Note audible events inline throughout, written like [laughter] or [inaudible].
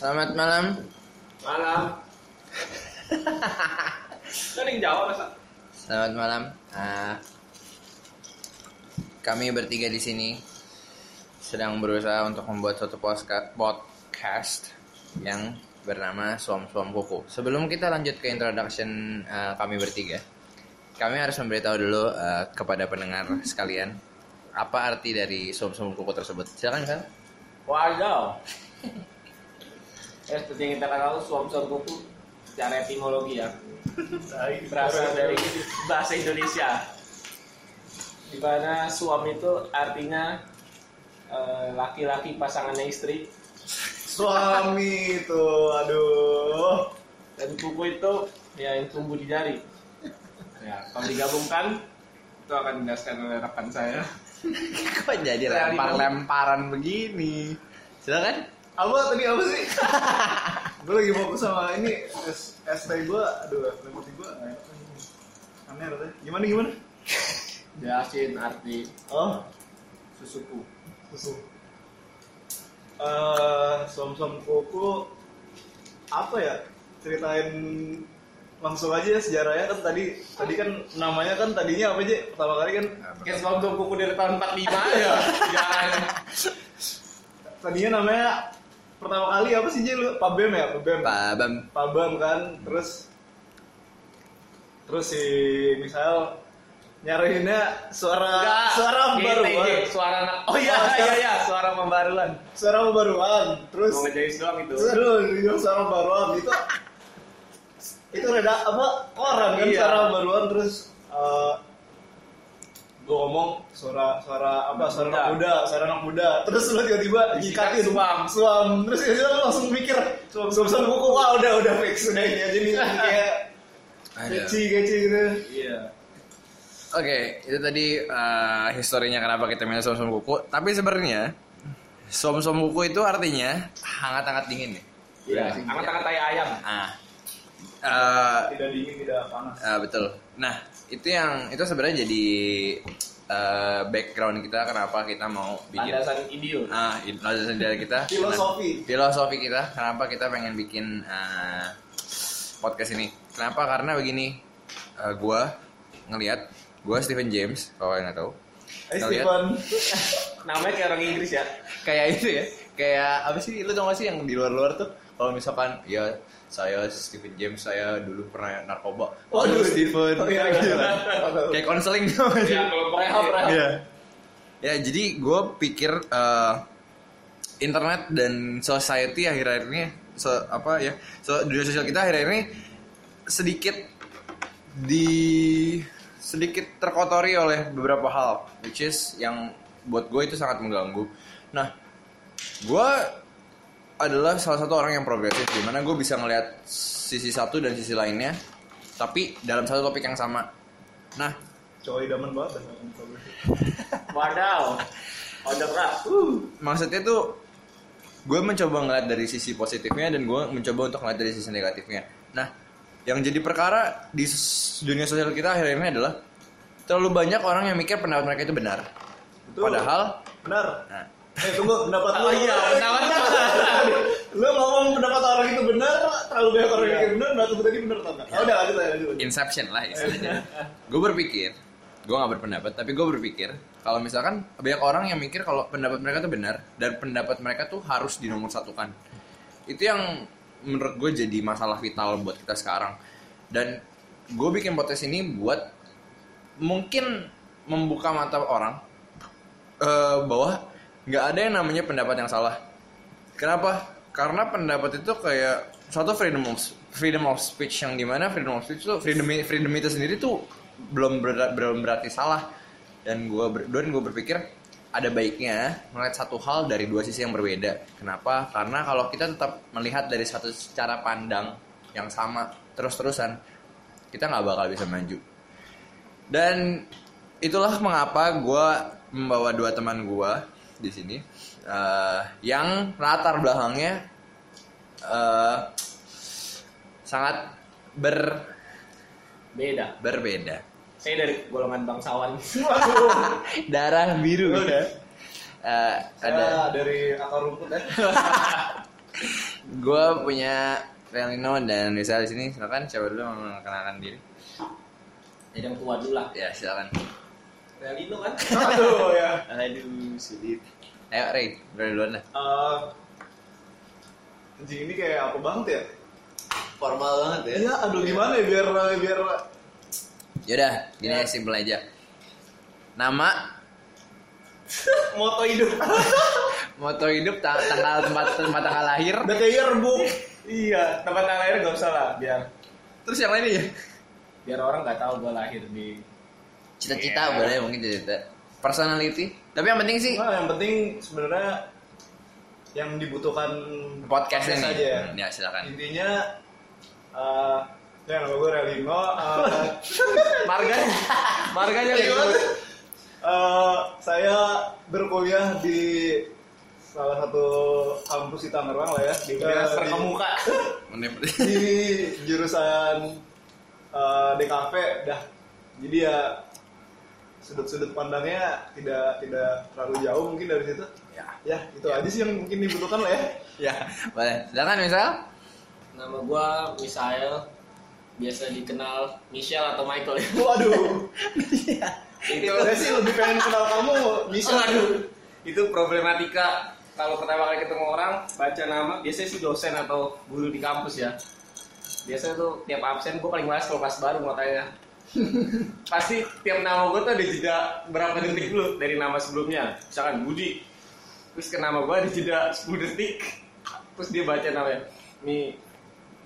Selamat malam. Malam. Kan yang jawab masa? Selamat malam. Ah, kami bertiga di sini sedang berusaha untuk membuat suatu postka- podcast yang bernama Suam Suam Kuku. Sebelum kita lanjut ke introduction ah, kami bertiga, kami harus memberitahu dulu ah, kepada pendengar sekalian apa arti dari Suam Suam Kuku tersebut. Silakan kan? Wadaw. Ya, seperti yang kita tahu suam-suam kuku secara etimologi ya. Berasal dari bahasa Indonesia. Di mana suam itu artinya eh, laki-laki pasangannya istri. Suami itu, aduh. dan kuku itu ya yang tumbuh di jari. Ya kalau digabungkan itu akan dijelaskan oleh rekan saya. [laughs] Kok jadi lempar-lemparan begini? Silakan. Apa tadi apa sih? [laughs] gue lagi fokus sama ini S ST gue, aduh, lemot gue nggak enak. Aneh rasanya. Gimana gimana? jelasin arti Oh, susuku susu. Eh, som-som kuku apa ya? Ceritain langsung aja ya sejarahnya kan tadi tadi kan namanya kan tadinya apa aja pertama kali kan Kayak suam-suam kuku dari tahun 45 ya [laughs] jangan tadinya namanya pertama kali apa sih Ji? Lu Pabem ya? Pabem Pak Bam. Pabam kan terus terus si misal nyariinnya suara Enggak, suara pembaruan suara anak. Oh iya Oh, iya suara- iya suara pembaruan. suara pembaruan. Terus mau ngejais doang itu. Aduh dia suara pembaruan. Itu itu reda apa koran kan Iya. suara pembaruan. Terus eh gue ngomong suara suara apa suara Muda. anak muda suara anak muda terus lu tiba-tiba nyikatin suam. suam terus tiba-tiba lu langsung mikir suam suam suam kuku wah udah udah fix udah ini aja nih [laughs] kayak Ada. keci keci gitu iya Oke, itu tadi uh, historinya kenapa kita minum som-som kuku. Tapi sebenarnya som-som kuku itu artinya hangat-hangat dingin ya. iya Iya. angkat-angkat tai ayam Ah, uh, tidak dingin tidak panas ah, betul. Nah, itu yang itu sebenarnya jadi uh, background kita kenapa kita mau bikin. landasan idiot Ah, itu landasan dari kita. [laughs] Filosofi. Filosofi kita. Kenapa kita pengen bikin uh, podcast ini? Kenapa? Karena begini. uh, gua ngelihat gua Stephen James, kalau yang nggak tahu. Ngeliat- Stephen [laughs] namanya kayak orang Inggris ya kayak itu ya kayak apa sih lu tau gak sih yang di luar-luar tuh kalau misalkan ya saya Stephen James saya dulu pernah narkoba. Waduh. Waduh Stephen. Oh, iya, gitu iya. kayak konseling. Ya kalau rehab rehab Iya. ya jadi gue pikir eh, internet dan society akhir-akhir ini so, apa ya so, dunia sosial kita akhir-akhir ini sedikit di sedikit terkotori oleh beberapa hal which is yang buat gue itu sangat mengganggu. Nah gue adalah salah satu orang yang progresif di mana gue bisa ngelihat sisi satu dan sisi lainnya tapi dalam satu topik yang sama. Nah. Cowok idaman banget [laughs] wadaw. Order rap maksudnya tuh gue mencoba ngeliat dari sisi positifnya dan gue mencoba untuk ngeliat dari sisi negatifnya. Nah yang jadi perkara di dunia sosial kita akhir ini adalah terlalu banyak orang yang mikir pendapat mereka itu benar. Betul. padahal benar. Nah, eh tunggu pendapat lu. Oh iya pendapat [laughs] lu. Ngomong pendapat orang itu benar terlalu banyak orang yang mikir benar berarti tadi benar atau enggak? Oh udah lanjut aja lanjut inception lah istilahnya. Gue berpikir gue nggak berpendapat tapi gue berpikir kalau misalkan banyak orang yang mikir kalau pendapat mereka tuh benar dan pendapat mereka tuh harus dinomorsatukan itu yang menurut gue jadi masalah vital buat kita sekarang. Dan gue bikin podcast ini buat mungkin membuka mata orang eh, bahwa nggak ada yang namanya pendapat yang salah Kenapa? Karena pendapat itu kayak suatu freedom of freedom of speech yang di mana freedom of speech itu freedom freedom itu sendiri tuh belum ber- belum berarti salah dan gue ber, dan gue berpikir ada baiknya melihat satu hal dari dua sisi yang berbeda. Kenapa? Karena kalau kita tetap melihat dari satu cara pandang yang sama terus-terusan kita nggak bakal bisa maju. Dan itulah mengapa gue membawa dua teman gue di sini eh, yang latar belakangnya eh, sangat ber beda berbeda. saya dari golongan bangsawan [laughs] Darah biru. Oke. Eh, ada ada dari akar rumput ya [laughs] gue punya Relino dan Rizal di sini. Silakan coba dulu mengenalkan diri. Jadi yang tua dulu lah. Ya silakan. Realino kan? Aduh ya. Aduh sulit. Ayo Ray, dari duluan lah. Eh, anjing ini kayak apa banget ya? Formal banget ya. Iya, aduh gimana ya biar biar Yaudah, gini Ya. aja simpel aja. Nama, [laughs] moto hidup. [laughs] moto hidup, ta- tanggal tempat tempat tanggal lahir, kayak yearbook. Iya, tempat tanggal lahir gak usah lah, biar terus yang lainnya ya. biar orang nggak tahu gue lahir di Cita-cita Iya. boleh mungkin cita-cita. Personality, tapi yang penting sih Nah, yang penting sebenarnya yang dibutuhkan podcast ini. aja ya. Ya silakan. Intinya eh ya nama gue Relino. eh, [laughs] marganya, marganya eh, saya berkuliah di salah satu kampus di Tangerang lah ya di, eh, terkemuka. [laughs] Menip- di, di jurusan eh, DKV dah jadi ya sudut-sudut pandangnya tidak tidak terlalu jauh mungkin dari situ Ya. ya itu aja sih yang mungkin dibutuhkan lah ya Ya, boleh. Silakan misal. Nama gua Misael. Biasa dikenal Michelle atau Michael ya. waduh itu saya sih lebih pengen kenal kamu bisa Aduh, itu problematika kalau pertama kali ketemu orang baca nama biasanya sih dosen atau guru di kampus ya biasanya tuh tiap absen gue paling males kalau kelas baru mau tanya pasti tiap nama gue tuh ada jeda berapa detik dulu dari nama sebelumnya misalkan Budi terus ke nama gue ada jeda 10 detik terus dia baca namanya Mi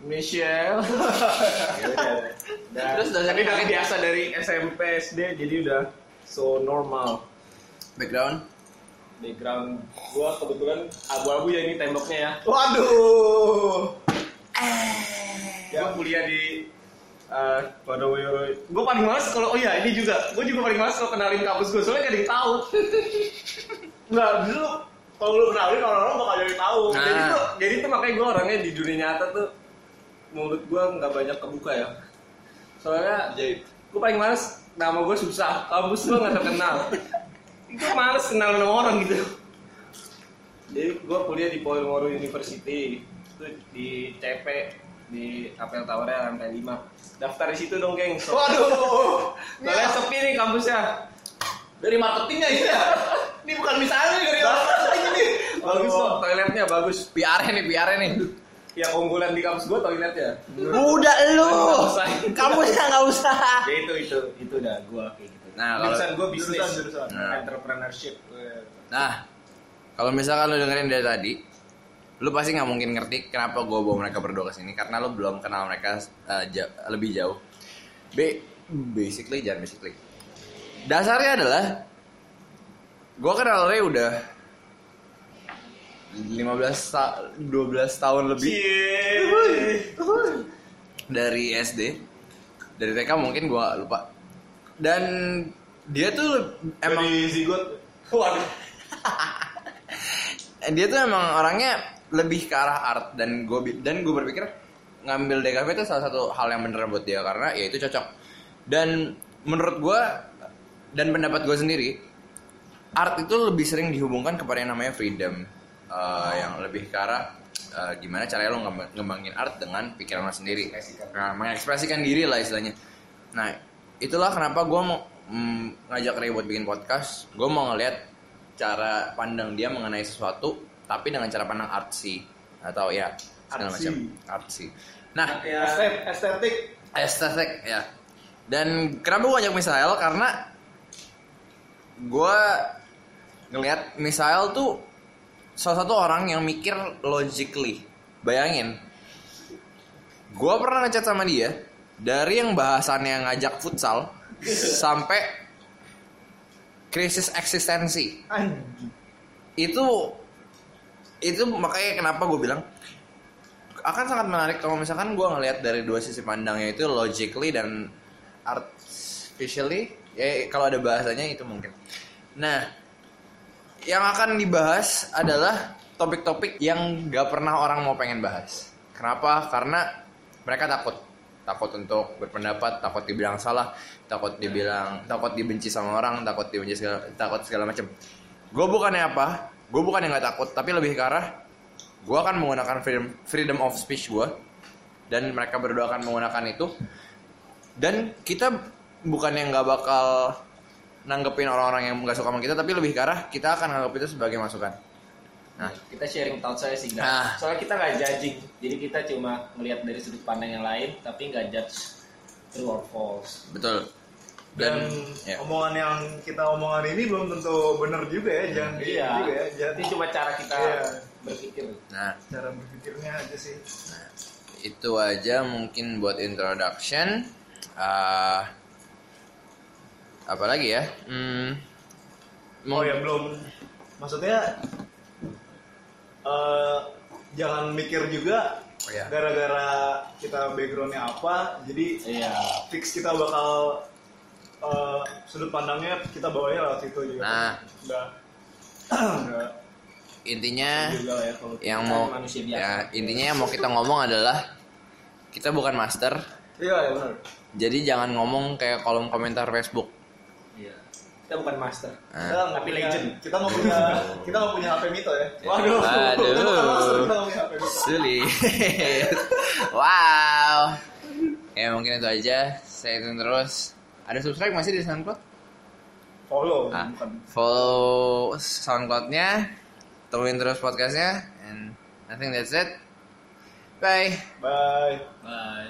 Michelle. [laughs] Udah. Terus tapi udah pakai- biasa dari SMP SD jadi udah so normal Background. background gua kebetulan abu-abu ya ini temboknya ya. waduh Gua kuliah di uh, Wadowoyo. Gua paling males kalau oh iya ini juga. Gua juga paling males kalau kenalin kampus gua soalnya gak ada yang tahu. [laughs] nggak dulu kalau lu kenalin orang-orang bakal jadi tahu Nah. Jadi tuh jadi tuh makanya gua orangnya di dunia nyata tuh mulut gua nggak banyak kebuka ya. Soalnya jadi gua paling males nama gua susah, kampus gua nggak terkenal. Itu males kenal sama orang gitu. Jadi gua kuliah di Podomoro University itu di CP di Apel Towernya lantai 5 daftar di situ dong geng. So, waduh. [laughs] Soalnya sepi nih kampusnya. Dari marketingnya ya [laughs] ini bukan misalnya dari marketing ini. Bagus kok toiletnya bagus. PR nih, PR nih. yang unggulan di kampus gua toiletnya. Udah lu. Nggak usah. Kamu ya nggak usah. [laughs] ya itu itu itu udah gua kayak gitu. Nah, kalau- jurusan gua bisnis. Jurusan, jurusan. Nah. entrepreneurship Nah, kalau misalkan lu dengerin dari tadi, lu pasti nggak mungkin ngerti kenapa gue bawa mereka berdua ke sini karena lu belum kenal mereka uh, ja- lebih jauh. B, basically jangan basically. Dasarnya adalah gue kenal Ray udah 15 ta- 12 tahun lebih dari SD. Dari TK mungkin gue lupa. Dan dia tuh emang dari zigot waduh [laughs] dia tuh emang orangnya lebih ke arah art. Dan gue dan gue berpikir ngambil DKV itu salah satu hal yang bener buat dia karena ya itu cocok. Dan menurut gue dan pendapat gue sendiri art itu lebih sering dihubungkan kepada yang namanya freedom. Eh, yang lebih ke arah eh, gimana caranya lo ngembang- ngembangin art dengan pikiran lo sendiri. Nah, mengekspresikan diri lah istilahnya. Nah itulah kenapa gue mau mm, ngajak Ray buat bikin podcast. Gue mau ngeliat cara pandang dia mengenai sesuatu tapi dengan cara pandang artsy atau ya segala Artsy. macam. artsy nah ya Estet- estetik estetik ya. Dan kenapa gue ngajak Misael? Karena gue ngelihat Misael tuh salah satu orang yang mikir logically. Bayangin gue pernah ngechat sama dia dari yang bahasannya ngajak futsal [laughs] sampai krisis eksistensi. Itu itu makanya kenapa gue bilang akan sangat menarik kalau misalkan gue ngelihat dari dua sisi pandangnya itu logically dan artificially ya kalau ada bahasanya itu mungkin. Nah yang akan dibahas adalah topik-topik yang gak pernah orang mau pengen bahas. Kenapa? Karena mereka takut. Takut untuk berpendapat takut dibilang salah takut dibilang takut dibenci sama orang takut dibenci segala, takut segala macam. Gue bukannya apa gue bukan yang nggak takut tapi lebih ke arah gue akan menggunakan freedom freedom of speech gue dan mereka berdua akan menggunakan itu dan kita bukan yang nggak bakal nanggepin orang-orang yang nggak suka sama kita tapi lebih ke arah kita akan anggap itu sebagai masukan nah kita sharing thought saya sih nggak. Ah. Soalnya kita nggak judging, jadi kita cuma melihat dari sudut pandang yang lain, tapi nggak judge true or false. betul dan, dan, ya. omongan yang kita omongan ini belum tentu benar juga ya jangan Iya. juga ya jangan cuma cara kita Iya. berpikir. nah cara berpikirnya aja sih itu aja mungkin buat introduction Ah, apa lagi ya hmm, oh ya belum maksudnya eh jangan mikir juga Oh, iya. gara-gara kita backgroundnya apa jadi Iya. fix kita bakal eh, sudut pandangnya kita bawanya lewat itu juga Nah. udah. Intinya juga lah ya yang Kita mau ya intinya yang mau kita ngomong adalah kita bukan master. Iya ya benar. Jadi jangan ngomong kayak kolom komentar Facebook. Iya. Kita bukan master. Nah, kita nggak Tapi punya- legend. kita nggak punya kita nggak punya HP Mito ya. Waduh. kita bukan master kita nggak punya HP Mito. Sulit. [laughs] Wow. Ya mungkin itu aja. Saya terus ada subscribe masih di SoundCloud? Follow Ah, bukan. follow SoundCloud-nya tungguin terus podcastnya and I think that's it. Bye. Bye. Bye.